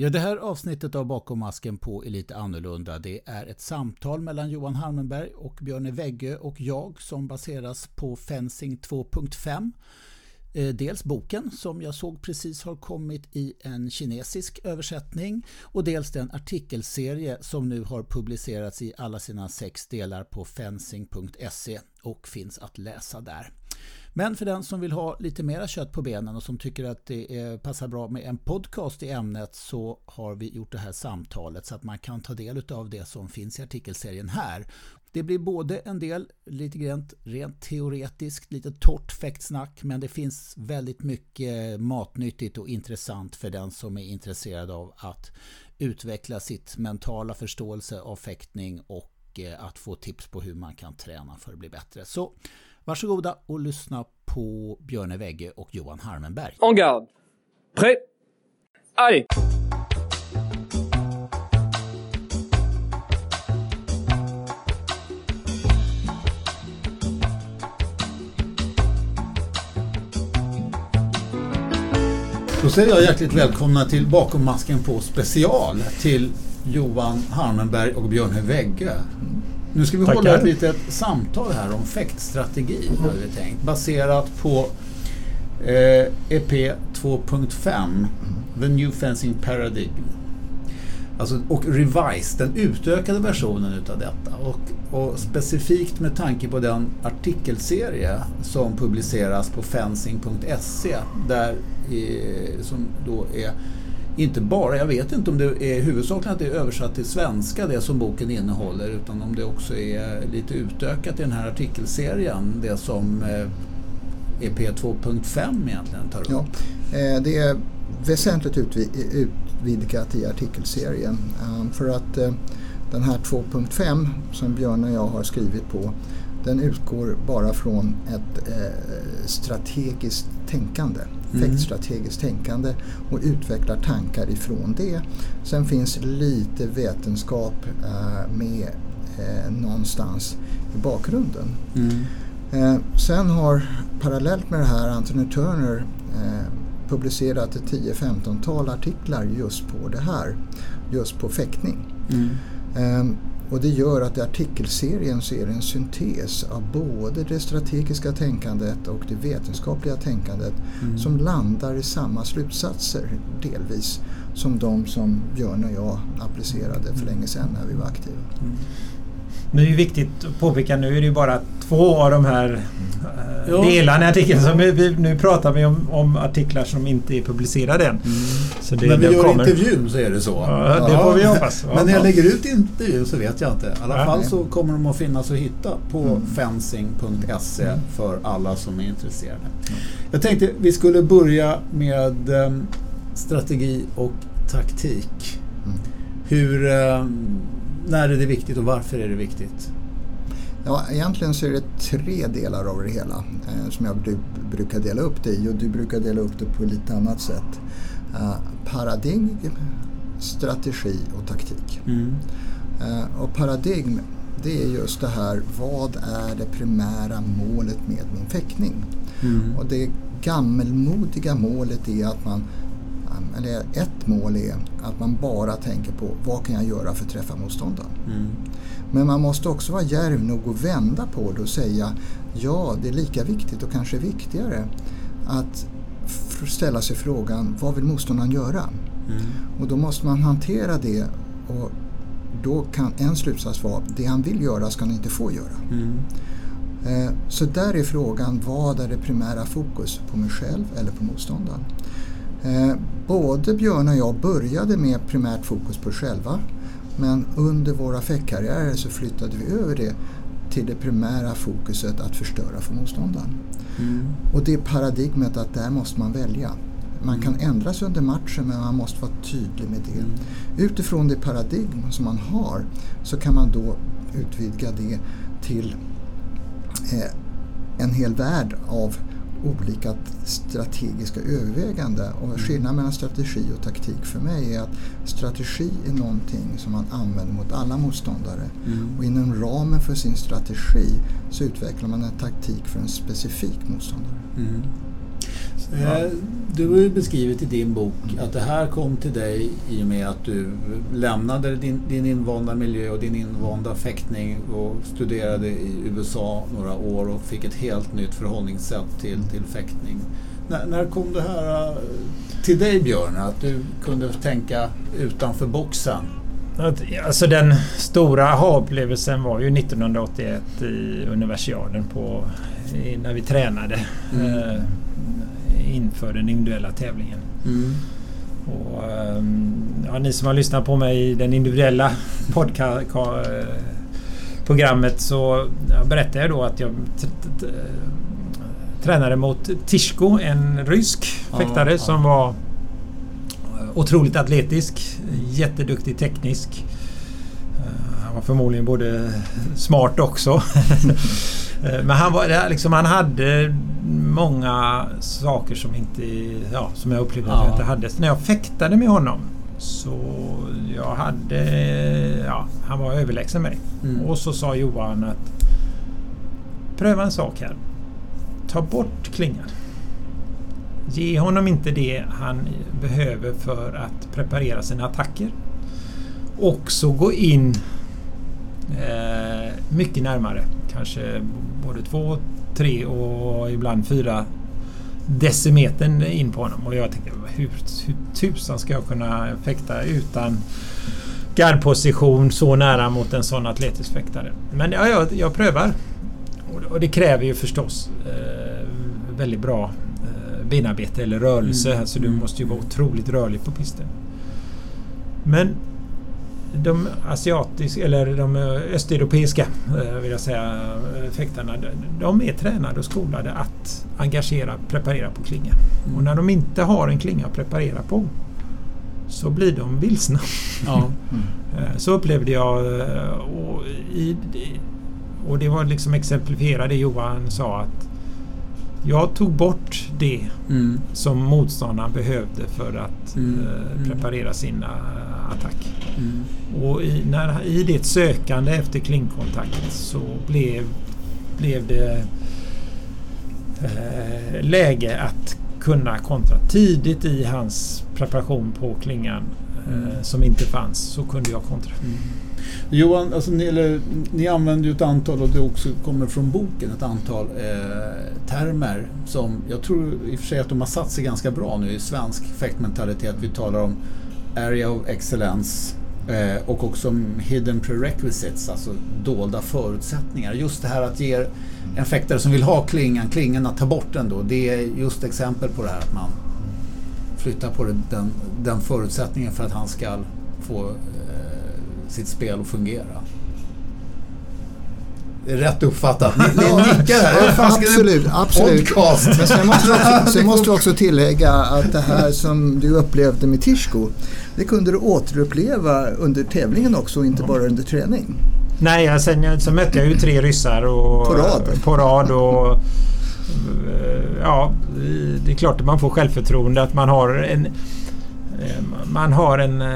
Ja, det här avsnittet av Bakom masken på är lite annorlunda. Det är ett samtal mellan Johan Harmenberg och Björne Väggö och jag som baseras på Fencing 2.5. Eh, dels boken som jag såg precis har kommit i en kinesisk översättning och dels den artikelserie som nu har publicerats i alla sina sex delar på fencing.se och finns att läsa där. Men för den som vill ha lite mera kött på benen och som tycker att det passar bra med en podcast i ämnet så har vi gjort det här samtalet så att man kan ta del av det som finns i artikelserien här. Det blir både en del lite rent, rent teoretiskt, lite torrt fäktsnack men det finns väldigt mycket matnyttigt och intressant för den som är intresserad av att utveckla sitt mentala förståelse av fäktning och eh, att få tips på hur man kan träna för att bli bättre. Så Varsågoda och lyssna på Björne Wegge och Johan Harmenberg. En garde. Prêt. Allez! Då säger jag hjärtligt välkomna till Bakom masken på special till Johan Harmenberg och Björne Wegge. Nu ska vi Tackar. hålla ett litet samtal här om fäktstrategi har vi tänkt. Baserat på eh, EP 2.5 The New Fencing Paradigm. Alltså, och Revise, den utökade versionen utav detta. Och, och, specifikt med tanke på den artikelserie som publiceras på fencing.se där eh, som då är inte bara, jag vet inte om det är huvudsakligen att det är översatt till svenska det som boken innehåller utan om det också är lite utökat i den här artikelserien det som eh, EP 2.5 egentligen tar upp. Ja, eh, det är väsentligt utvidgat i artikelserien. Eh, för att den här 2.5 som Björn och jag har skrivit på den utgår bara från ett strategiskt tänkande effektstrategiskt mm. tänkande och utvecklar tankar ifrån det. Sen finns lite vetenskap eh, med eh, någonstans i bakgrunden. Mm. Eh, sen har parallellt med det här Anthony Turner eh, publicerat ett 10-15-tal artiklar just på det här, just på fäktning. Mm. Och det gör att artikelserien så är en syntes av både det strategiska tänkandet och det vetenskapliga tänkandet mm. som landar i samma slutsatser delvis som de som Björn och jag applicerade för länge sedan när vi var aktiva. Mm. Nu är det viktigt att påpeka, nu är det ju bara två av de här äh, delarna i artikeln. Så vi, nu pratar vi om, om, artiklar som inte är publicerade än. Mm. Så det, Men vi gör kommer... intervjun så är det så. Ja, det får vi hoppas. Men när jag lägger ut intervjun så vet jag inte. I alla fall så kommer de att finnas att hitta på mm. fencing.se mm. för alla som är intresserade. Mm. Jag tänkte vi skulle börja med um, strategi och taktik. Mm. Hur um, när är det viktigt och varför är det viktigt? Ja, egentligen så är det tre delar av det hela eh, som jag brukar dela upp det i och du brukar dela upp det på lite annat sätt. Eh, paradigm, strategi och taktik. Mm. Eh, och paradigm det är just det här, vad är det primära målet med min fäktning? Mm. Och det gammelmodiga målet är att man eller ett mål är att man bara tänker på vad kan jag göra för att träffa motståndaren. Mm. Men man måste också vara djärv nog att vända på det och säga ja, det är lika viktigt och kanske viktigare att ställa sig frågan vad vill motståndaren göra? Mm. Och då måste man hantera det och då kan en slutsats vara det han vill göra ska han inte få göra. Mm. Eh, så där är frågan, vad är det primära fokus? På mig själv eller på motståndaren? Eh, både Björn och jag började med primärt fokus på själva men under våra fäktkarriärer så flyttade vi över det till det primära fokuset att förstöra för motståndaren. Mm. Och det paradigmet att där måste man välja. Man kan mm. ändras under matchen men man måste vara tydlig med det. Mm. Utifrån det paradigm som man har så kan man då utvidga det till eh, en hel värld av olika strategiska överväganden. Och mm. skillnaden mellan strategi och taktik för mig är att strategi är någonting som man använder mot alla motståndare. Mm. Och inom ramen för sin strategi så utvecklar man en taktik för en specifik motståndare. Mm. Eh, du har ju beskrivit i din bok att det här kom till dig i och med att du lämnade din, din invanda miljö och din invanda fäktning och studerade i USA några år och fick ett helt nytt förhållningssätt till, till fäktning. När, när kom det här eh, till dig Björn, att du kunde tänka utanför boxen? Alltså den stora aha-upplevelsen var ju 1981 i universiaden på, när vi tränade mm. Eh, inför den individuella tävlingen. Mm. Och, ehm, ja, ni som har lyssnat på mig i den individuella programmet så berättade jag då att jag tränade mot Tishko, en rysk fäktare ja, som var otroligt atletisk, jätteduktig teknisk. Eh, han var förmodligen både smart också. Eh, men han, var, liksom, han hade många saker som, inte, ja, som jag upplevde att jag inte hade. Så när jag fäktade med honom så jag hade... Ja, han var överlägsen mig. Mm. Och så sa Johan att pröva en sak här. Ta bort klingan. Ge honom inte det han behöver för att preparera sina attacker. Och så gå in eh, mycket närmare. Kanske både två, tre och ibland fyra decimetern in på honom. Och jag tänkte hur, hur tusan ska jag kunna fäkta utan gardposition så nära mot en sån atletisk fäktare. Men ja, jag, jag prövar. Och det kräver ju förstås eh, väldigt bra benarbete eller rörelse. Mm. Alltså du mm. måste ju vara otroligt rörlig på pisten. Men de asiatiska, eller de östeuropeiska eh, vill jag säga, eh, fäktarna, de är tränade och skolade att engagera, preparera på klinga. Mm. Och när de inte har en klinga att preparera på så blir de vilsna. Ja. Mm. Så upplevde jag och, i, och det var liksom exemplifierade Johan sa att jag tog bort det mm. som motståndaren behövde för att mm. eh, mm. preparera sin uh, attack. Mm. Och i, när, i det sökande efter klingkontakt så blev, blev det eh, läge att kunna kontra tidigt i hans preparation på klingan mm. eh, som inte fanns så kunde jag kontra. Mm. Johan, alltså ni, eller, ni använder ju ett antal, och det också kommer från boken, ett antal eh, termer som jag tror i och för sig att de har satt sig ganska bra nu i svensk fäktmentalitet. Vi talar om area of excellence eh, och också hidden prerequisites, alltså dolda förutsättningar. Just det här att ge en fäktare som vill ha klingan, klingan att ta bort den då. Det är just exempel på det här att man flyttar på den, den förutsättningen för att han ska få eh, sitt spel att fungera. Det är rätt uppfattat. Ni, ni nickar här. Ja, absolut, absolut. Men sen måste, också, sen måste du också tillägga att det här som du upplevde med Tishko, det kunde du återuppleva under tävlingen också, inte bara under träning. Nej, sen så mötte jag ju tre ryssar och, på rad. På rad och, ja, det är klart att man får självförtroende att man har en man har en eh,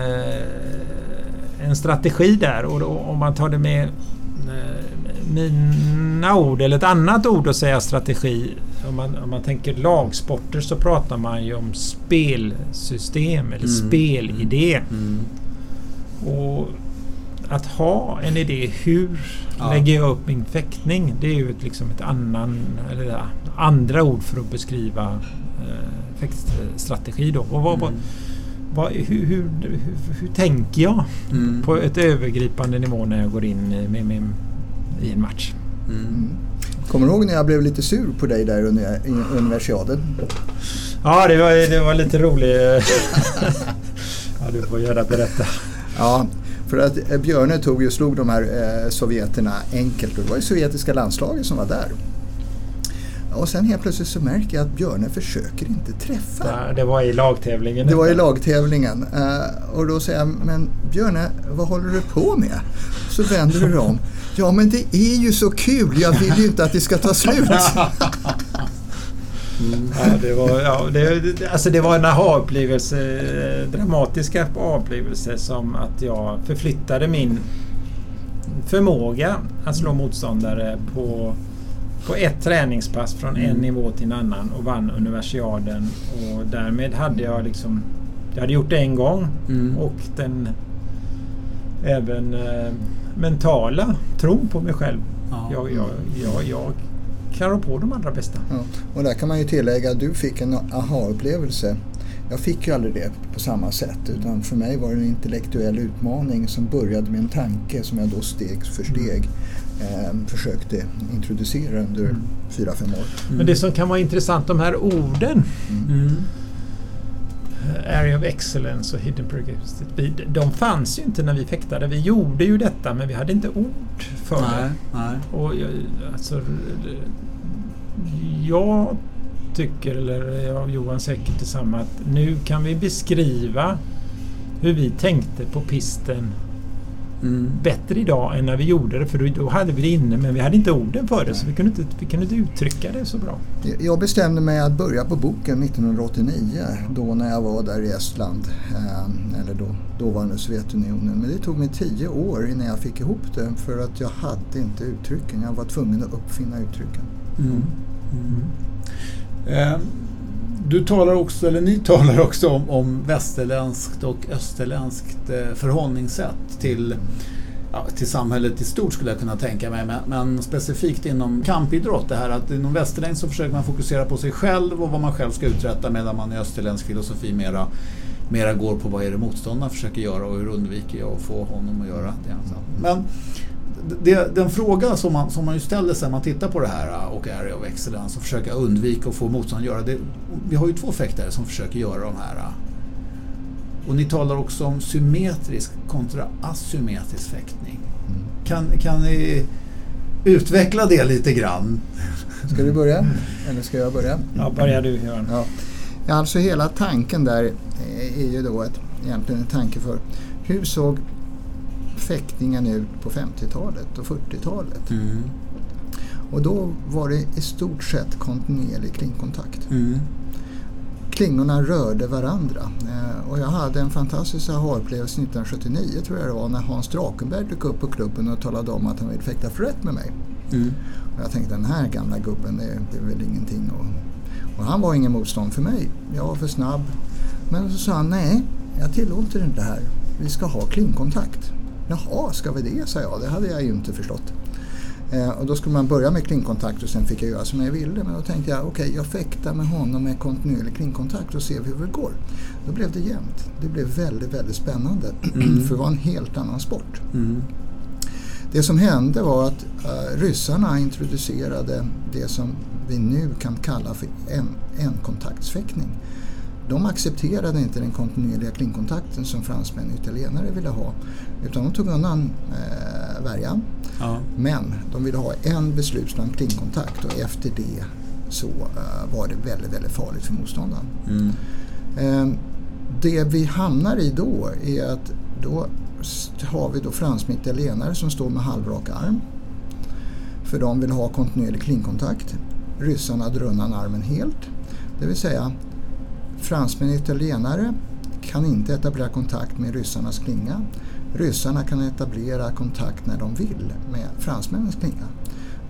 en strategi där och då, om man tar det med eh, mina ord eller ett annat ord att säga strategi. Om man, om man tänker lagsporter så pratar man ju om spelsystem eller mm. spelidé. Mm. Och att ha en idé hur ja. lägger jag upp min fäktning? Det är ju ett, liksom ett annan, eller andra ord för att beskriva eh, fäktstrategi. Då. Och vad, mm vad, hur, hur, hur, hur, tänker jag mm. på ett övergripande nivå när jag går in med, med, i en match? Mm. Kommer du ihåg när jag blev lite sur på dig där under universiaden? Ja, det var, det var lite roligt. ja, du får gärna berätta. Ja, för att eh, Björne tog och slog de här eh, sovjeterna enkelt. Det var ju sovjetiska landslaget som var där. Och sen helt plötsligt så märker jag att Björne försöker inte träffa. Det var i lagtävlingen? Det var i lagtävlingen. Uh, och då säger jag, men Björne, vad håller du på med? Så vänder du dig om. Ja, men det är ju så kul. Jag vill ju inte att det ska ta slut. Mm. Ja, det, var, ja, det, alltså det var en aha-upplevelse, dramatisk aha-upplevelse som att jag förflyttade min förmåga att slå motståndare på på ett träningspass från en nivå till en annan och vann universiaden. Och därmed hade jag liksom... Jag hade gjort det en gång Mm. och den även eh, mentala tron på mig själv. Ja. Jag, jag, jag, jag kan rå på de allra bästa. Ja. Och där kan man ju tillägga att du fick en aha-upplevelse. Jag fick ju aldrig det på samma sätt utan för mig var det en intellektuell utmaning som började med en tanke som jag då steg för steg eh, försökte introducera under fyra, fem år. Men det som kan vara intressant, de här orden Mm. eh, Area of Excellence och Hidden Progress. vi- De fanns ju inte när vi fäktade. Vi gjorde ju detta men vi hade inte ord för Nej, det. nej. Och jag, alltså, jag tycker, eller jag och Johan säkert detsamma, att nu kan vi beskriva hur vi tänkte på pisten Mm. bättre idag än när vi gjorde det. För då- hade vi det inne men vi hade inte orden för det så vi kunde inte, vi kunde inte uttrycka det så bra. Jag bestämde mig att börja på boken 1989 då när jag var där i Estland, eh, eller då dåvarande Sovjetunionen. Men det tog mig tio år innan jag fick ihop det för att jag hade inte uttrycken. Jag var tvungen att uppfinna uttrycken. Mm. Mm. Du talar också, eller ni talar också om, om västerländskt och österländskt eh, förhållningssätt till, ja, till samhället i stort skulle jag kunna tänka mig. Men, men specifikt inom kampidrott, det här att inom västerländskt så försöker man fokusera på sig själv och vad man själv ska uträtta medan man i österländsk filosofi mera, mera går på vad är det motståndaren försöker göra och hur undviker jag att få honom att göra det. han. Men det, den fråga som man, som man ju ställer sig när man tittar på det här äh, och Area of Excellence och försöka undvika att få motståndaren att göra det. Vi har ju två fäktare som försöker göra de här. äh, Och ni talar också om symmetrisk kontra asymmetrisk fäktning. Kan, kan ni utveckla det lite grann? Ska du börja? Eller ska jag börja? Ja, börjar du Göran. Ja. Ja, alltså hela tanken där eh, är ju då ett, egentligen en tanke för hur såg fäktningen ut på 50-talet och 40-talet? Mm. Och då var det i stort sett kontinuerlig klingkontakt. Mm. Klingorna rörde varandra. Eh, och jag hade en fantastisk aha-upplevelse 1979 tror jag det var när Hans Drakenberg dök upp på klubben och talade om att han ville fäkta förrätt med mig. Mm. Och jag tänkte den här gamla gubben det, det är väl ingenting. Och, och han var ingen motstånd för mig. Jag var för snabb. Men så sa han nej, jag tillåter inte det här. Vi ska ha klingkontakt. Jaha, ska vi det? sa jag. Det hade jag ju inte förstått. Eh, och då skulle man börja med klingkontakt och sen fick jag göra som jag ville. Men då tänkte jag okej, jag fäktar med honom med kontinuerlig klingkontakt och ser hur det går. Då blev det jämnt. Det blev väldigt, väldigt spännande. för det var en helt annan sport. Mm. Det som hände var att uh, ryssarna introducerade det som vi nu kan kalla för en, enkontaktsfäktning. De accepterade inte den kontinuerliga klingkontakten som fransmän och italienare ville ha. Utan de tog undan eh, värjan. Ja. Men de ville ha en beslutssam klingkontakt och efter det så eh, var det väldigt, väldigt farligt för motståndaren. Mm. Eh, det vi hamnar i då är att då har vi då fransmän och italienare som står med halvrak arm. För de vill ha kontinuerlig klingkontakt. Ryssarna drar undan armen helt. Det vill säga fransmän och italienare kan inte etablera kontakt med ryssarnas klinga. Ryssarna kan etablera kontakt när de vill med fransmännens klinga.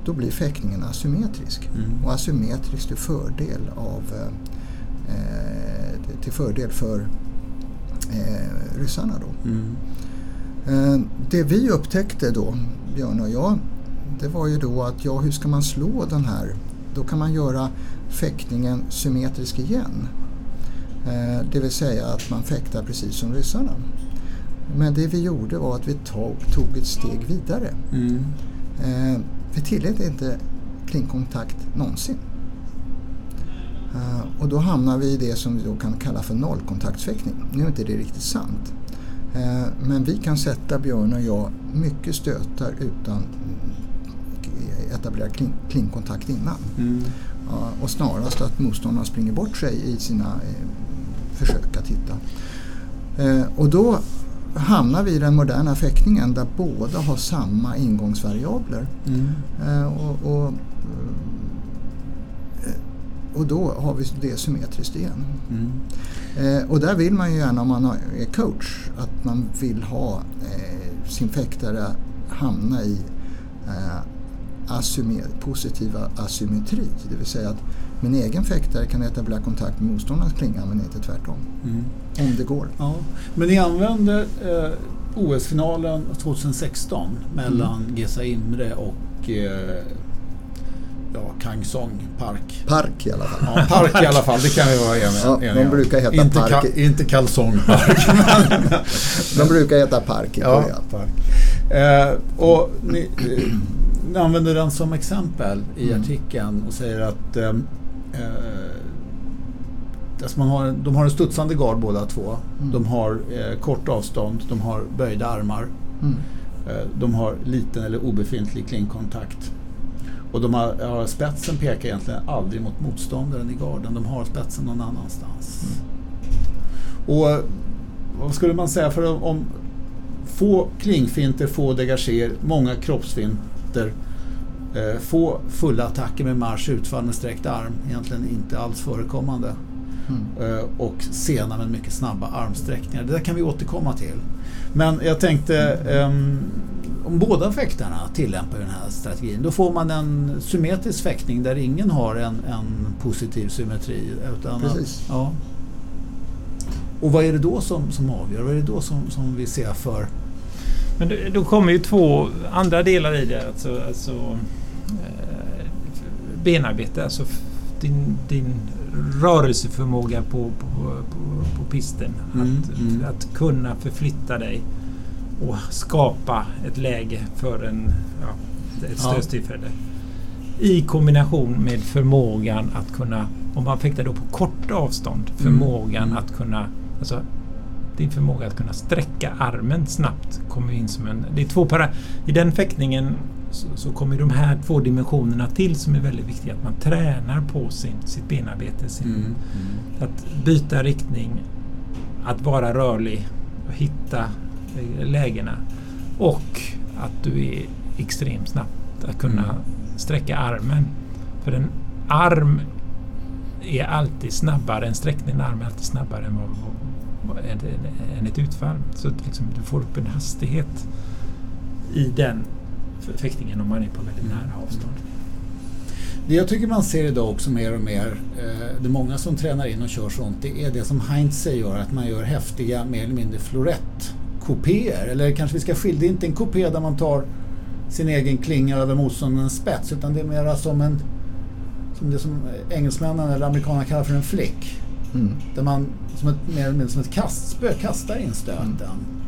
Då blir fäktningen asymmetrisk. Mm. Och asymmetrisk till fördel, av, eh, till fördel för eh, ryssarna. Då. Mm. Eh, det vi upptäckte då, Björn och jag, det var ju då att ja, hur ska man slå den här? Då kan man göra fäktningen symmetrisk igen. Eh, det vill säga att man fäktar precis som ryssarna. Men det vi gjorde var att vi tog, tog ett steg vidare. Mm. Eh, vi tillät inte klingkontakt någonsin. Eh, och då hamnar vi i det som vi då kan kalla för nollkontaktsfäktning. Nu är inte det riktigt sant. Men vi kan sätta Björn och jag mycket stötar utan etablera kling, klingkontakt innan. Mm. Och snarast att motståndaren springer bort sig i sina försök att hitta. Eh, och då hamnar vi i den moderna fäktningen där båda har samma ingångsvariabler. Mm. Eh, och, och, eh, och då har vi det symmetriskt igen. Mm. Och där vill man ju gärna om man är coach att man vill ha sin fäktare hamna i eh, positiva asymmetri. Det vill säga att min egen fäktare kan etablera kontakt med motståndarens klinga men inte tvärtom. Mm. Om det går. Ja. Men ni använde eh, OS-finalen 2016 mellan mm. Gesa Imre och eh, ja, Kang Song Park. Park i alla fall. Ja, park i alla fall, det kan vi vara eniga ja, De brukar heta inte Park. Ka, inte kalsongpark. de brukar heta Park i ja, park. Eh, och ni, eh, ni använder den som exempel i mm. artikeln och säger att eh, eh, alltså man har, de har en studsande gard båda två. Mm. De har eh, kort avstånd, de har böjda armar. Mm. Eh, de har liten eller obefintlig klingkontakt. Och de har, har, spetsen pekar egentligen aldrig mot motståndaren i garden. De har spetsen någon annanstans. Mm. Och vad skulle man säga för om få klingfinter, få degager, många kroppsfinter Eh, få fulla attacker med marsch, utfall med sträckt arm, egentligen inte alls förekommande. Mm. Eh, och sena men mycket snabba armsträckningar. Det där kan vi återkomma till. Men jag tänkte um, om båda fäktarna tillämpar den här strategin då får man en symmetrisk fäktning där ingen har en, en positiv symmetri. Utan Precis. Att, ja. Och vad är det då som, som avgör? Vad är det då som, som vi ser för men då kommer ju två andra delar i det. Alltså, alltså benarbete, alltså din, din rörelseförmåga på, på, på, på pisten. Mm, att, mm. att kunna förflytta dig och skapa ett läge för en, ja, ett stödstillfälle. Ja. I kombination med förmågan att kunna, om man fäktar då på kort avstånd, mm, förmågan mm. att kunna, alltså din förmåga att kunna sträcka armen snabbt kommer in som en... Det är två para, I den fäktningen så, så, kommer de här två dimensionerna till som är väldigt viktiga. Att man tränar på sin, sitt benarbete. Sin, mm, mm. Att byta riktning, att vara rörlig och hitta eh, lägena. Och att du är extremt snabb att kunna mm. sträcka armen. För en arm är alltid snabbare, en sträckning arm är alltid snabbare än, vad, vad, än, ett utfall. Så att liksom, du får upp en hastighet i den fäktningen om man är på väldigt nära avstånd. Det jag tycker man ser idag också mer och mer, eh, det är många som tränar in och kör sånt, det är det som Heinze gör, att man gör häftiga mer eller mindre florettkopéer. Eller kanske vi ska skilja, det är inte en kopé där man tar sin egen klinga över motståndarens spets utan det är mera som en som det som engelsmännen eller amerikanerna kallar för en flick. Mm. Där man som ett, mer eller mindre som ett kastspö kastar in stöten. Mm.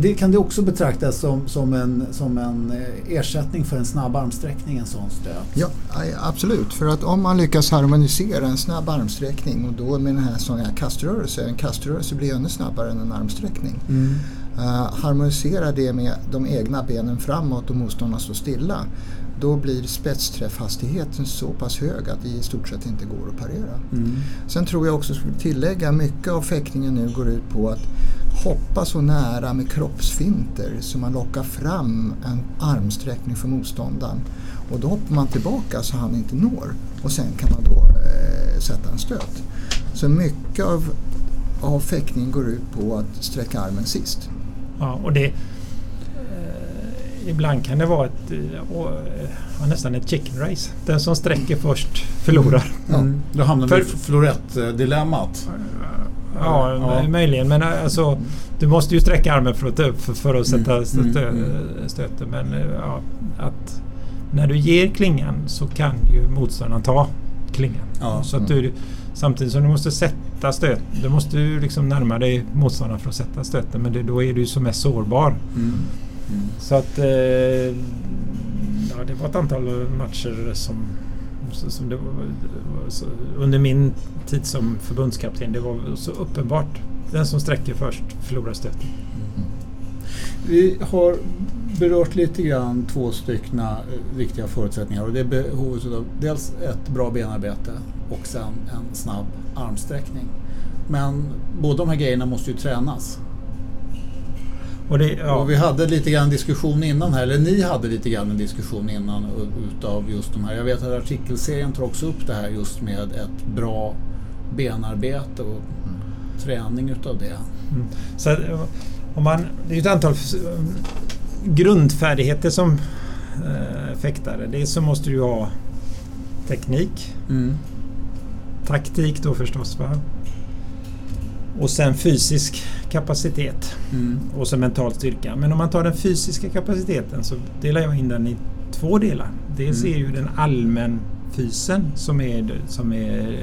Det, kan det också betraktas som, som, en, som en eh, ersättning för en snabb armsträckning, en sån stöt? Ja, absolut. För att om man lyckas harmonisera en snabb armsträckning och då med den här, sån här kaströrelse, en kaströrelse blir ännu snabbare än en armsträckning. Mm. Uh, harmonisera det med de egna benen framåt och motståndarna står stilla. Då blir spetsträffhastigheten så pass hög att det i stort sett inte går att parera. Mm. Sen tror jag också, skulle tillägga, mycket av fäktningen nu går ut på att hoppa så nära med kroppsfinter så man lockar fram en armsträckning för motståndaren. Och då hoppar man tillbaka så han inte når och sen kan man då eh, sätta en stöt. Så mycket av, av fäktningen går ut på att sträcka armen sist. Ja, och det, ibland kan det vara ett, eh, nästan ett chicken race. Den som sträcker först förlorar. Mm. Då hamnar vi i florettdilemmat. Ja, ja, möjligen. Men alltså, du måste ju sträcka armen för att, för, för att sätta mm. stö, mm. stöten. Men eh, ja, att när du ger klingan så kan ju motståndaren ta klingan. Ja. Så att du, samtidigt som du måste sätta stöten. Du måste ju liksom närma dig motståndaren för att sätta stöten. Men det, då är du som mest sårbar. Mm. Mm. Så att eh, ja, det var ett antal matcher som som det var, under min tid som förbundskapten. Det var så uppenbart. Den som sträcker först förlorar stöten. Mm. Vi har berört lite grann två stycken eh, viktiga förutsättningar och det är behovet av dels ett bra benarbete och sen en snabb armsträckning. Men båda de här grejerna måste ju tränas. Och, det, ja. och vi hade lite grann diskussion innan här, eller ni hade lite grann en diskussion innan utav just de här. Jag vet att artikelserien tar också upp det här just med ett bra benarbete och träning utav det. Mm. Så om man, det är ett antal grundfärdigheter som eh, fäktare. Dels så måste du ha teknik. Mm. Taktik då förstås. Va? Och sen fysisk kapacitet. Mm. Och så mental styrka. Men om man tar den fysiska kapaciteten så delar jag in den i två delar. Dels Mm. är ju den allmän fysen som är, som är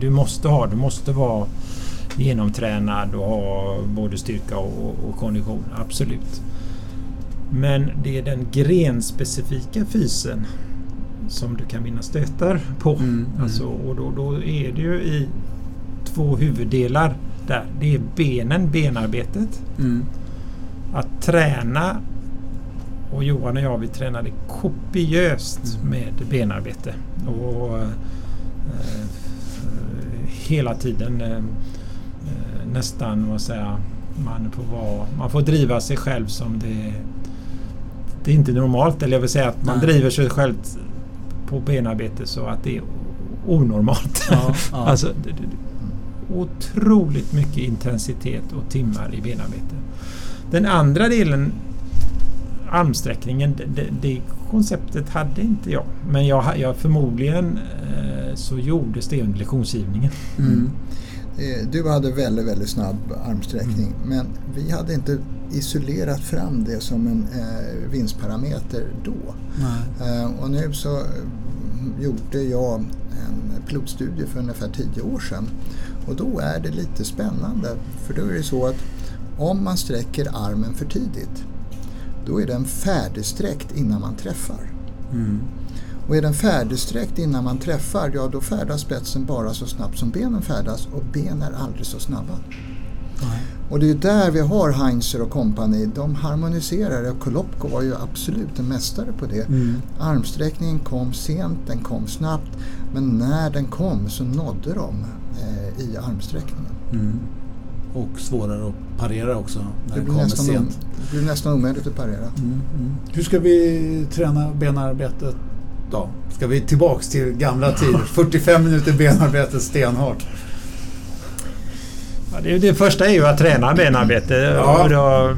du måste ha. Du måste vara genomtränad och ha både styrka och, och kondition. Absolut. Men det är den grenspecifika fysen som du kan vinna stötar på. Mm, mm. Alltså, och då, då är det ju i två huvuddelar där. Det är benen, benarbetet. Mm. Att träna och Johan och jag vi tränade kopiöst Mm. med benarbete. Och eh, hela tiden eh, eh, nästan vad säger jag, man får vara, man får driva sig själv som det det är inte normalt. Eller jag vill säga att man Nej. driver sig själv på benarbete så att det är onormalt. Ja, ja. alltså, otroligt mycket intensitet och timmar i benarbete. Den andra delen, armsträckningen, det, det, konceptet hade inte jag. Men jag, jag förmodligen eh, så gjordes det under lektionsgivningen. Mm. Eh, Du hade väldigt, väldigt snabb armsträckning men vi hade inte isolerat fram det som en eh, vinstparameter då. Eh, och nu så eh, gjorde jag en pilotstudie för ungefär 10 år sedan och då är det lite spännande för då är det så att om man sträcker armen för tidigt då är den färdigsträckt innan man träffar. Mm. Och är den färdigsträckt innan man träffar, ja då färdas spetsen bara så snabbt som benen färdas och ben är aldrig så snabba. Nej. Och det är där vi har Heinzer och kompani. De harmoniserar och Kolopko var ju absolut en mästare på det. Mm. Armsträckningen kom sent, den kom snabbt. Men när den kom så nådde de i armsträckningen. Mm. Och svårare att parera också när Det blir, kommer nästan, sent. det blir nästan omöjligt att parera. Mm, mm. Hur ska vi träna benarbetet då? Ska vi tillbaks till gamla tider? 45 minuter benarbete stenhårt. Ja, det, det första är ju att träna benarbete. Ja. Och, då,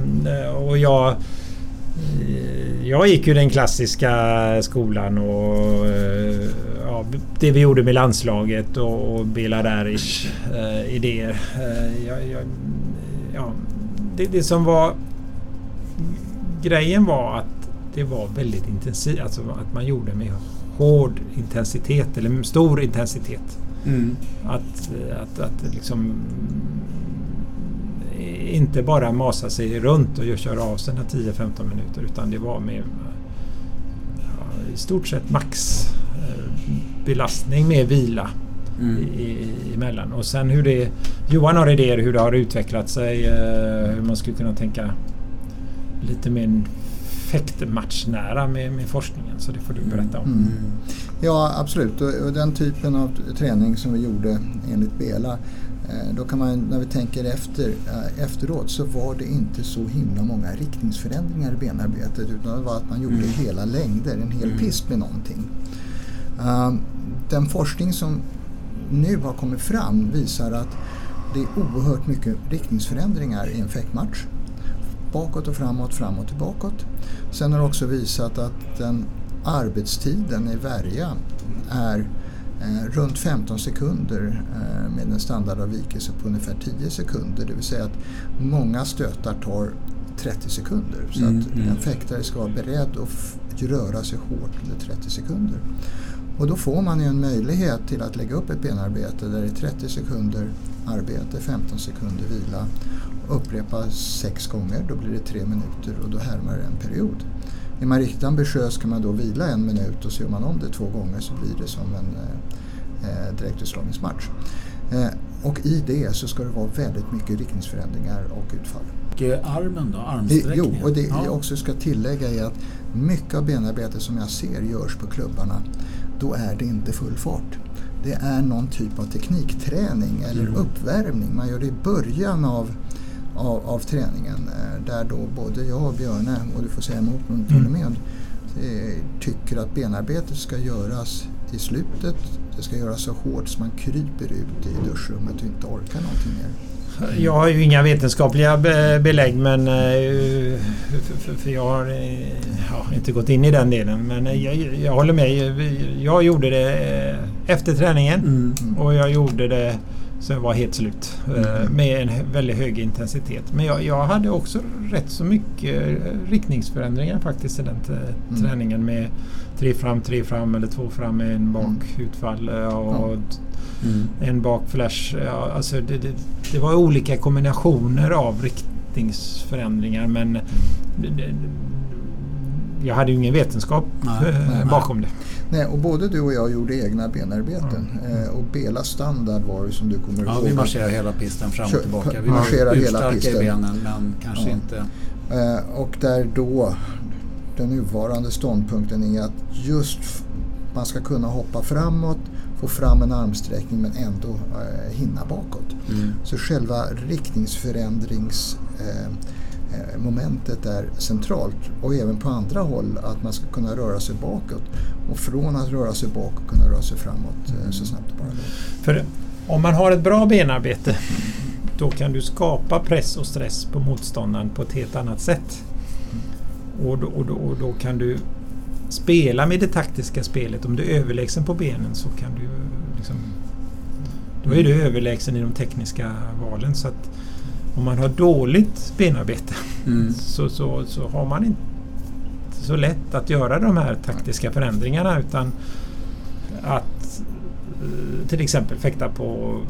och jag, jag gick ju den klassiska skolan och eh, ja, det vi gjorde med landslaget och, och Daric eh, idéer. Eh, jag, jag, ja, det, det som var grejen var att det var väldigt intensivt. Alltså att man gjorde med hård intensitet eller stor intensitet. Mm. Att, att, att liksom inte bara masa sig runt och köra av sina 10-15 minuter utan det var med ja, i stort sett max eh, belastning med vila Mm. i, i, emellan. Och sen hur det... Johan har idéer hur det har utvecklat sig. eh, Hur man skulle kunna tänka lite mer fäktmatchnära med, med forskningen. Så det får du berätta om. Mm. Ja, absolut. Och, och den typen av träning som vi gjorde enligt Bela, eh, då kan man, när vi tänker efter, eh, efteråt så var det inte så himla många riktningsförändringar i benarbetet utan det var att man gjorde Mm. hela längder, en hel Mm. pist med någonting. Um, den forskning som nu har kommit fram visar att det är oerhört mycket riktningsförändringar i en fäktmatch. Bakåt och framåt, framåt och bakåt. Sen har det också visat att den arbetstiden i värja är eh, runt 15 sekunder eh, med en standardavvikelse på ungefär 10 sekunder. Det vill säga att många stötar tar 30 sekunder. Så Mm, att mm. en fäktare ska vara beredd att röra sig hårt under 30 sekunder. Och då får man ju en möjlighet till att lägga upp ett benarbete där det är 30 sekunder arbete, 15 sekunder vila. Upprepa sex gånger, då blir det tre minuter och då härmar det en period. Är man riktigt ambitiös kan man då vila en minut och så gör man om det två gånger så blir det som en eh, eh, direktutslagningsmatch. Eh, och i det så ska det vara väldigt mycket riktningsförändringar och utfall. Och armen då? Armsträckningen? jo, och det Ja. jag också ska tillägga är att mycket av benarbetet som jag ser görs på klubbarna, då är det inte full fart. Det är någon typ av teknikträning eller uppvärmning. Man gör det i början av, av, av träningen eh, där då både jag och Björne, och du får säga emot om du inte håller med, eh, tycker att benarbetet ska göras i slutet. Det ska göras så hårt så man kryper ut i duschrummet och inte orkar någonting mer. Jag har ju inga vetenskapliga belägg men för jag har ja, inte gått in i den delen. Men jag, jag håller med. Jag gjorde det efter träningen mm. och jag gjorde det så jag var helt slut mm. med en väldigt hög intensitet. Men jag, jag, hade också rätt så mycket riktningsförändringar faktiskt i den mm. träningen med tre fram, tre fram eller två fram en bak mm. utfall och mm. en bak flash. Ja, alltså det, det, det, var olika kombinationer av riktningsförändringar men det, jag hade ju ingen vetenskap nej, eh, nej, bakom nej. det. Nej, och både du och jag gjorde egna benarbeten. Mm. och Bela standard var det som du kommer ihåg. Ja, vi marscherar hela pisten fram och tillbaka. Vi marscherar hela pisten. i benen men kanske ja. inte... Eh, och där då den nuvarande ståndpunkten är att just man ska kunna hoppa framåt, få fram en armsträckning men ändå eh, hinna bakåt. Mm. Så själva riktningsförändrings eh, Eh, är centralt och även på andra håll att man ska kunna röra sig bakåt och från att röra sig bakåt kunna röra sig framåt eh, så snabbt det bara går. För om man har ett bra benarbete då kan du skapa press och stress på motståndaren på ett helt annat sätt. Och då, och då, och då kan du spela med det taktiska spelet. Om du är överlägsen på benen så kan du liksom, Då är du överlägsen i de tekniska valen. Så att om man har dåligt benarbete mm. så, så, så har man inte så lätt att göra de här taktiska förändringarna utan att eh, till exempel fäkta på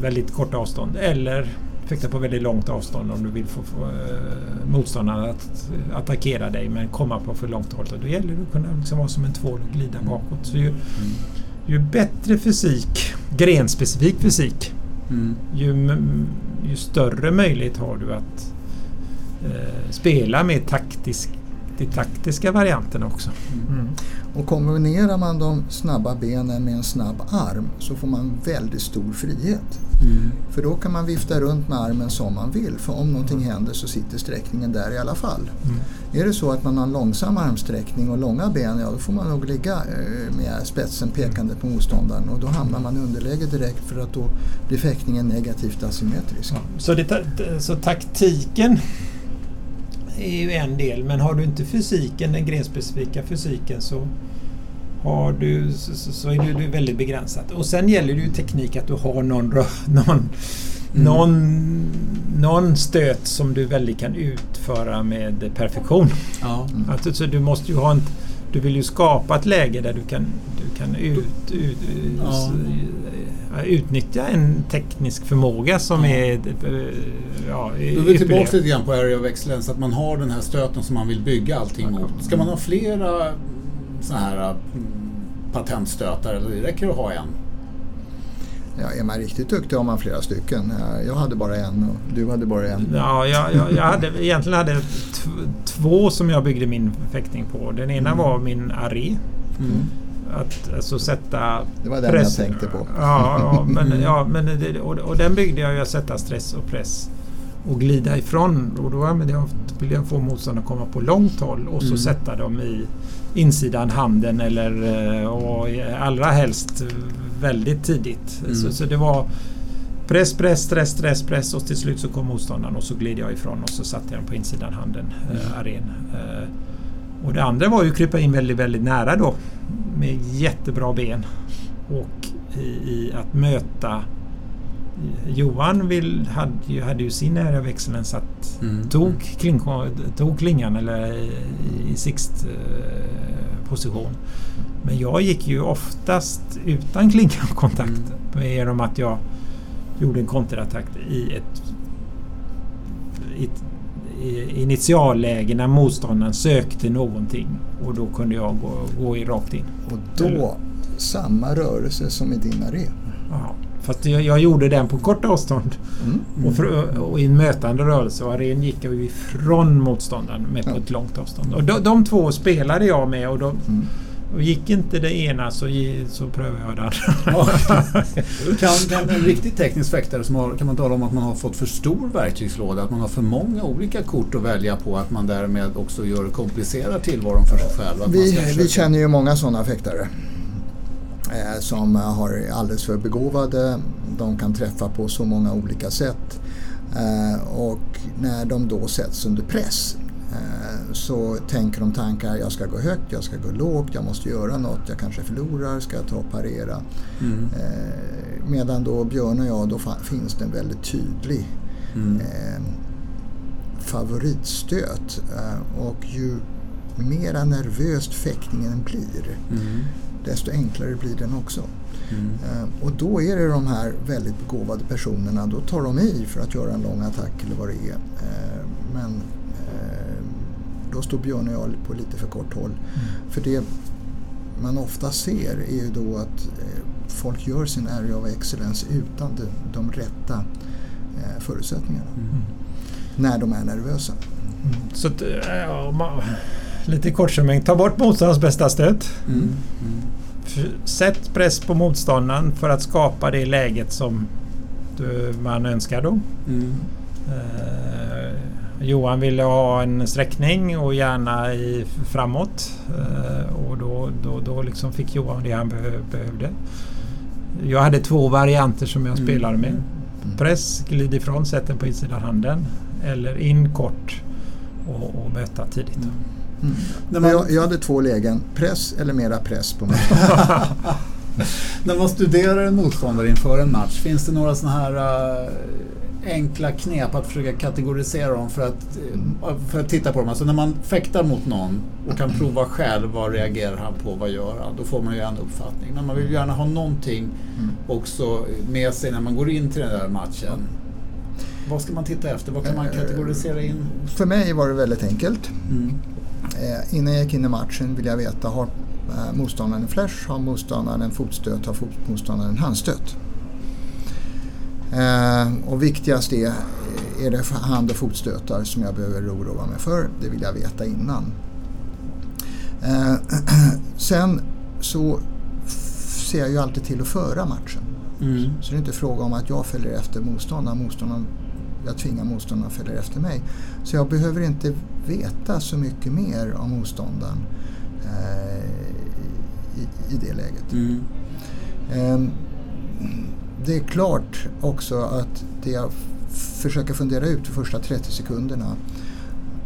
väldigt korta avstånd eller fäkta på väldigt långt avstånd om du vill få, få uh, motståndaren att attackera dig men komma på för långt håll. Då gäller det att kunna liksom vara som en tvål och glida bakåt. Så ju, mm. ju bättre fysik, grenspecifik fysik, mm. ju ju större möjlighet har du att eh, spela med taktisk, de taktiska varianterna också. Mm. Och kombinerar man de snabba benen med en snabb arm så får man väldigt stor frihet. Mm. För då kan man vifta runt med armen som man vill. För om någonting händer så sitter sträckningen där i alla fall. Mm. Är det så att man har en långsam armsträckning och långa ben, ja då får man nog ligga eh, med spetsen pekande på motståndaren och då hamnar man i underläge direkt för att då blir fäktningen negativt asymmetrisk. Ja. Så, så taktiken är ju en del men har du inte fysiken, den grenspecifika fysiken så har du, så, så är du, du väldigt begränsat. Och sen gäller det ju teknik att du har någon, någon, mm. någon, någon stöt som du väldigt kan utföra med perfektion. Ja. Mm. Att, så du måste ju ha en, du vill ju skapa ett läge där du kan, du kan ut, ut, ja. utnyttja en teknisk förmåga som ja. är ja, Då är vi tillbaka lite grann på area of excellence, att man har den här stöten som man vill bygga allting mot. Ska man ha flera sådana här mm, patentstötar eller det räcker att ha en? Ja, är man riktigt duktig har man flera stycken. Jag hade bara en och du hade bara en. Ja, jag, jag, jag hade, egentligen hade jag två som jag byggde min fäktning på. Den ena mm. var min Aré. Mm. Att alltså sätta Det var den press. jag tänkte på. Ja, ja men, ja, men det, och, och, den byggde jag ju att sätta stress och press och glida ifrån. Och då använde jag, ville jag få motståndaren att komma på långt håll och så mm. sätta dem i insidan handen eller eh, och allra helst väldigt tidigt. Mm. Så, så, det var press, press, stress, stress, press och till slut så kom motståndaren och så gled jag ifrån och så satte jag den på insidan handen, mm. äh, aren. Äh, och det andra var ju att krypa in väldigt, väldigt nära då med jättebra ben och i, i att möta Johan vill, hade, hade ju sin area of excellence att mm. tog, kling, tog klingan eller i, i sixt eh, position. Men jag gick ju oftast utan klingankontakt mm. genom att jag gjorde en konterattack i ett, i ett i initialläge när motståndaren sökte någonting och då kunde jag gå, gå rakt in. Och då Eller? samma rörelse som i din aré? Ja. Fast jag, jag, gjorde den på kort avstånd. Mm. Och, för, och, i en mötande rörelse. Och aren gick jag ifrån motståndaren med på ja. ett långt avstånd. Och de, de två spelade jag med och, de, mm. Och gick inte det ena så, så prövade jag det andra. kan, kan en riktig teknisk fäktare som har, kan man tala om att man har fått för stor verktygslåda? Att man har för många olika kort att välja på? Att man därmed också gör komplicerar tillvaron för sig själv? Vi, vi känner ju många sådana fäktare. Eh, som har alldeles för begåvade. De kan träffa på så många olika sätt. Eh, och när de då sätts under press så tänker de tankar, jag ska gå högt, jag ska gå lågt, jag måste göra något, jag kanske förlorar, ska jag ta och parera? Mm. Eh, medan då Björn och jag, då finns det en väldigt tydlig Mm. eh, favoritstöt. Eh, och ju mera nervöst fäktningen blir, Mm. desto enklare blir den också. Mm. Eh, och då är det de här väldigt begåvade personerna, då tar de i för att göra en lång attack eller vad det är. Eh, men eh, då står Björn och jag på lite för kort håll. För det man ofta ser är ju då att eh, folk gör sin area of excellence utan de, de rätta eh, förutsättningarna. Mm. När de är nervösa. Så att, ja, ma- lite kortsummering. Ta bort motståndarens bästa stöt. Mm. Mm. Sätt press på motståndaren för att skapa det läget som du, man önskar då. Mm. Johan ville ha en sträckning och gärna i, framåt. Eh, och då, då, då liksom fick Johan det han behö, behövde. Jag hade två varianter som jag Mm. spelade med. Press, glid ifrån, sätt den på insidan handen. Eller in kort och, och möta tidigt. Mm. Mm. Man- Jag, jag hade två lägen, press eller mera press på mig. När man studerar en motståndare inför en match, finns det några sådana här äh, enkla knep att försöka kategorisera dem för att, för att titta på dem? Alltså när man fäktar mot någon och kan prova själv vad reagerar han på, vad gör han? Då får man ju en uppfattning. Men man vill ju gärna ha någonting också med sig när man går in till den där matchen. Vad ska man titta efter? Vad kan man kategorisera in? För mig var det väldigt enkelt. Mm. Eh, innan jag gick in i matchen vill jag veta, har eh, motståndaren en flash, har motståndaren en fotstöt, har motståndaren en handstöt? Eh, och viktigast är, är det hand och fotstötar som jag behöver oroa mig för? Det vill jag veta innan. Eh, sen så ser jag ju alltid till att föra matchen. Mm. Så det är inte fråga om att jag följer efter motståndaren, motståndaren jag tvingar motståndaren att följa efter mig. Så jag behöver inte veta så mycket mer om motståndaren eh, i, i det läget. Mm. Ehm, det är klart också att det jag försöker fundera ut de första 30 sekunderna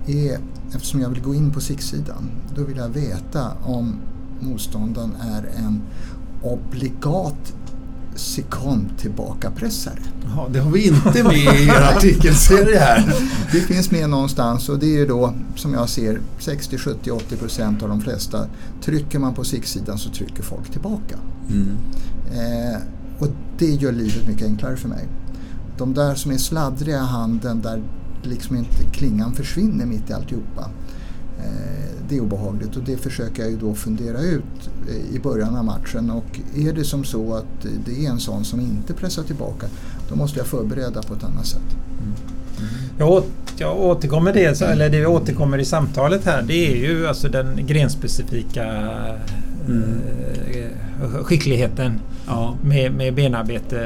är, eftersom jag vill gå in på SIX-sidan, då vill jag veta om motståndaren är en obligat sekund tillbaka-pressare. Ja, det har vi inte med i er artikelserie här. Det finns med någonstans och det är då som jag ser 60, 70, 80 procent av de flesta. Trycker man på SIX-sidan så trycker folk tillbaka. Mm. Eh, och det gör livet mycket enklare för mig. De där som är sladdriga i handen där liksom inte klingan försvinner mitt i alltihopa. Eh, det är obehagligt och det försöker jag ju då fundera ut eh, i början av matchen och är det som så att det är en sån som inte pressar tillbaka då måste jag förbereda på ett annat sätt. Mm. Jag, å, jag återkommer det, eller det vi återkommer i samtalet här, det är ju alltså den grenspecifika eh, skickligheten Ja. med, med benarbete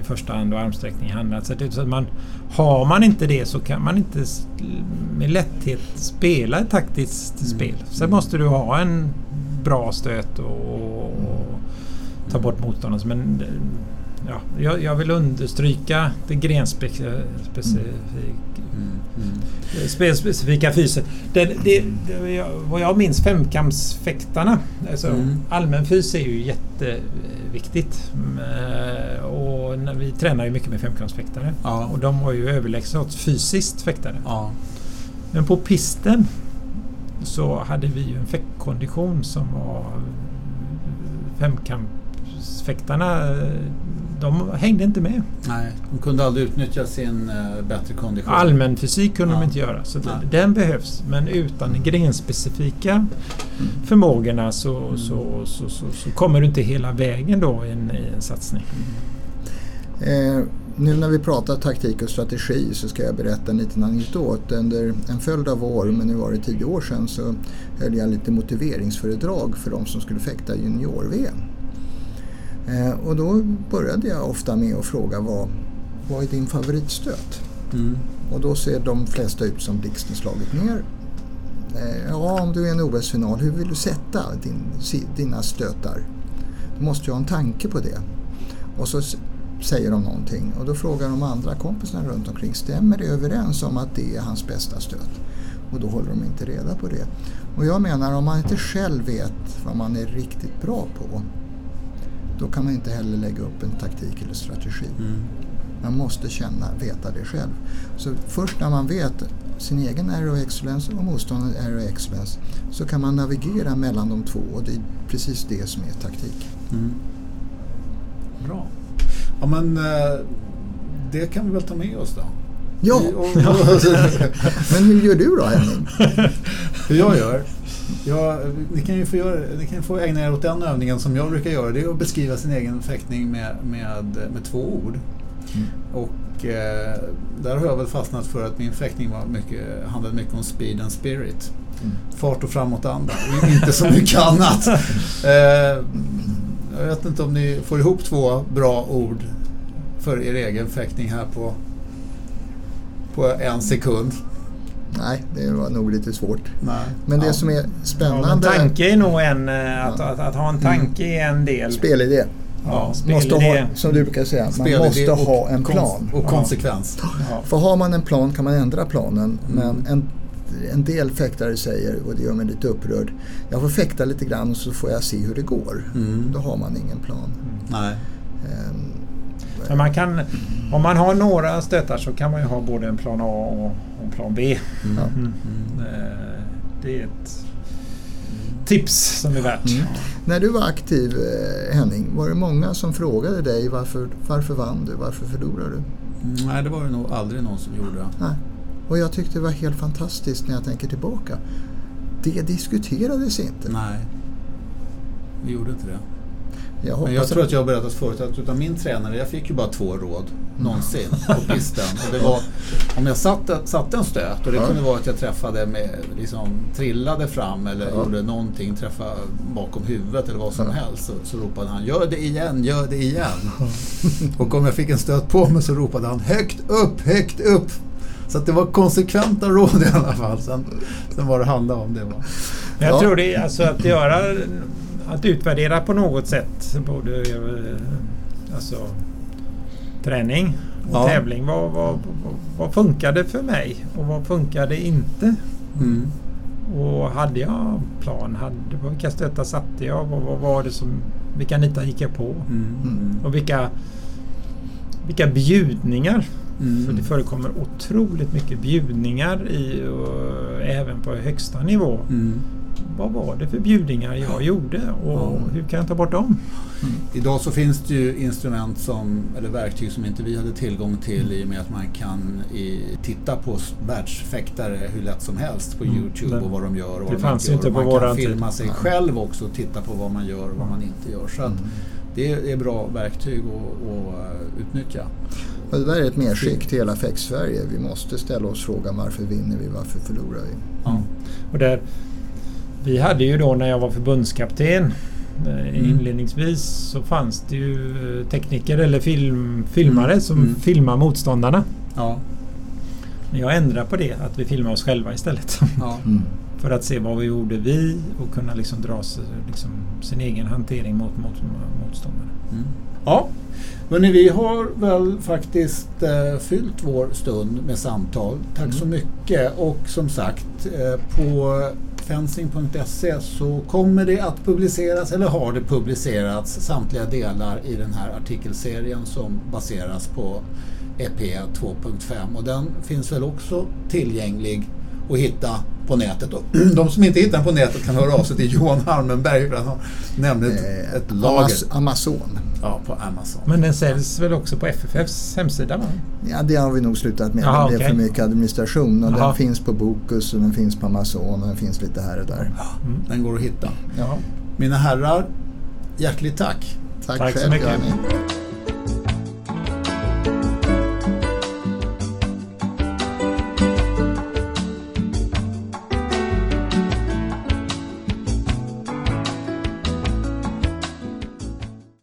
i första hand och armsträckning i handen. Så att man, har man inte det så kan man inte med lätthet spela ett taktiskt spel. Sen måste du ha en bra stöt och, och ta bort motståndaren. Men ja, jag, jag vill understryka det grenspecifika Mm. Spelspecifika fysen. Det, det, jag- vad jag minns femkampsfäktarna. Alltså, Mm. Allmän fys är ju jätteviktigt. Eh, Och när vi tränar ju mycket med femkampsfäktare. Ja. Och de var ju överlägsna åt fysiskt fäktare. Ja. Men på pisten så hade vi ju en fäktkondition som var femkampsfäktarna. De hängde inte med. Nej, de kunde aldrig utnyttja sin eh, bättre kondition. Allmän fysik kunde Ja. de inte göra. Så Nej. den behövs. Men utan grenspecifika förmågorna så, så, så, så, så kommer du inte hela vägen då i en, i en satsning. Eh, nu när vi pratar taktik och strategi så ska jag berätta en liten anekdot. Under en följd av år, men nu var det tio år sedan, så höll jag lite motiveringsföredrag för de som skulle fäkta junior-VM. Eh, och då började jag ofta med att fråga vad, vad är din favoritstöt? Mm. Och då ser de flesta ut som blixten slagit ner. Eh, ja, om du är en OS-final, hur vill du sätta din, dina stötar? Du måste ju ha en tanke på det. Och så säger de någonting och då frågar de andra kompisarna runt omkring, stämmer det överens om att det är hans bästa stöt? Och då håller de inte reda på det. Och jag menar om man inte själv vet vad man är riktigt bra på, då kan man inte heller lägga upp en taktik eller strategi. Mm. Man måste känna, veta det själv. Så först när man vet sin egen Aero Excellence och motståndarens Aero Excellence så kan man navigera mellan de två och det är precis det som är taktik. Mm. Bra. Ja men eh, det kan vi väl ta med oss då. Ja! Men hur gör du då Henning? Hur jag gör? Ja, ni, kan ju få göra, ni kan få ägna er åt den övningen som jag brukar göra. Det är att beskriva sin egen fäktning med, med, med två ord. Mm. Och eh, där har jag väl fastnat för att min fäktning var mycket, handlade mycket om speed and spirit. Mm. Fart och framåtanda. Inte så mycket annat. Eh, jag vet inte om ni får ihop två bra ord för er egen fäktning här på, på en sekund. Nej, det var nog lite svårt. Nej. Men det Ja. som är Ja, spännande, tanke är nog en... eh, Att, Ja. att, att ha en tanke är en del. spelidé. Ja, Måste ha, som du brukar säga, man måste och ha en plan. Och Ja. konsekvens. Ja. För har man en plan kan man ändra planen. Mm. Men en, en del fäktare säger, och det gör mig lite upprörd, jag får fäkta lite grann och så får jag se hur det går. Mm. Då har man ingen plan. Nej. Ehm, Men man kan, om man har några stötar så kan man ju ha både en plan A och en plan B. Mm. Mm. Eh, Det är ett tips som är värt. Mm. När du var aktiv eh, Henning, var det många som frågade dig varför, varför vann du, varför förlorade du? Mm, Nej, det var det nog aldrig någon som gjorde. Nej. Och jag tyckte det var helt fantastiskt när jag tänker tillbaka. Det diskuterades inte. Nej. Vi gjorde inte det. Jag Men jag tror att jag har berättat förut att utav min tränare, jag fick ju bara två råd någonsin på pisten. Och det var om jag satte, satte en stöt och det Ja. kunde vara att jag träffade med, liksom trillade fram eller Ja. gjorde någonting, träffade bakom huvudet eller vad som Ja. helst. Så, så ropade han gör det igen, gör det igen. och om jag fick en stöt på mig så ropade han högt upp, högt upp. Så att det var konsekventa råd i alla fall. Sen, sen vad det handlade om det var. Men jag Ja. tror det är alltså att göra... Att utvärdera på något sätt. Både eh, alltså, träning och Ja. tävling. Vad, vad, vad, vad funkade för mig och vad funkade inte? Mm. Och hade jag plan? Hade, vilka stötar satte jag? Vad, vad var det som... Vilka nitar gick jag på? Mm. Mm. Och vilka, vilka bjudningar? Mm. För det förekommer otroligt mycket bjudningar i, och, även på högsta nivå. Mm. Vad var det för bjudningar jag gjorde och hur kan jag ta bort dem? Idag så finns det ju instrument som, eller verktyg som inte vi hade tillgång till i och med att man kan i, titta på världsfäktare hur lätt som helst på Mm, Youtube och vad de gör och det vad de fanns inte på Och Man kan våran tid. filma sig Nej. själv också och titta på vad man gör och vad man inte gör. Så Mm. det är, bra verktyg att, att eh, utnyttja. Och det där är ett medskick till hela FEX-Sverige. Vi måste ställa oss frågan varför vinner vi, varför förlorar vi? Ja. Och där, vi hade ju då när jag var förbundskapten eh, Mm. inledningsvis så fanns det ju eh, tekniker eller film, filmare som Mm. filmar motståndarna. Ja. Men jag ändrade på det, att vi filmar oss själva istället. Ja. Mm. För att se vad vi gjorde vi och kunna liksom dra sig, liksom, sin egen hantering mot, mot motståndare. Mm. Ja, men vi har väl faktiskt eh, fyllt vår stund med samtal. Tack så mycket och som sagt eh, på fencing.se så kommer det att publiceras eller har det publicerats samtliga delar i den här artikelserien som baseras på EP 2.5 och den finns väl också tillgänglig att hitta på nätet. Och de som inte hittar den på nätet kan höra av sig till Johan Harmenberg för han nämnde ett, Eh, ett lager. Amazon. Ja, på Amazon. Men den säljs väl också på FFFs hemsida? Va? Ja, det har vi nog slutat med. Jaha, det är okej. för mycket administration. Och den finns på Bokus och den finns på Amazon och den finns lite här och där. Den går att hitta. Ja. Mina herrar, hjärtligt tack. Tack, Tack så själv mycket. Janni.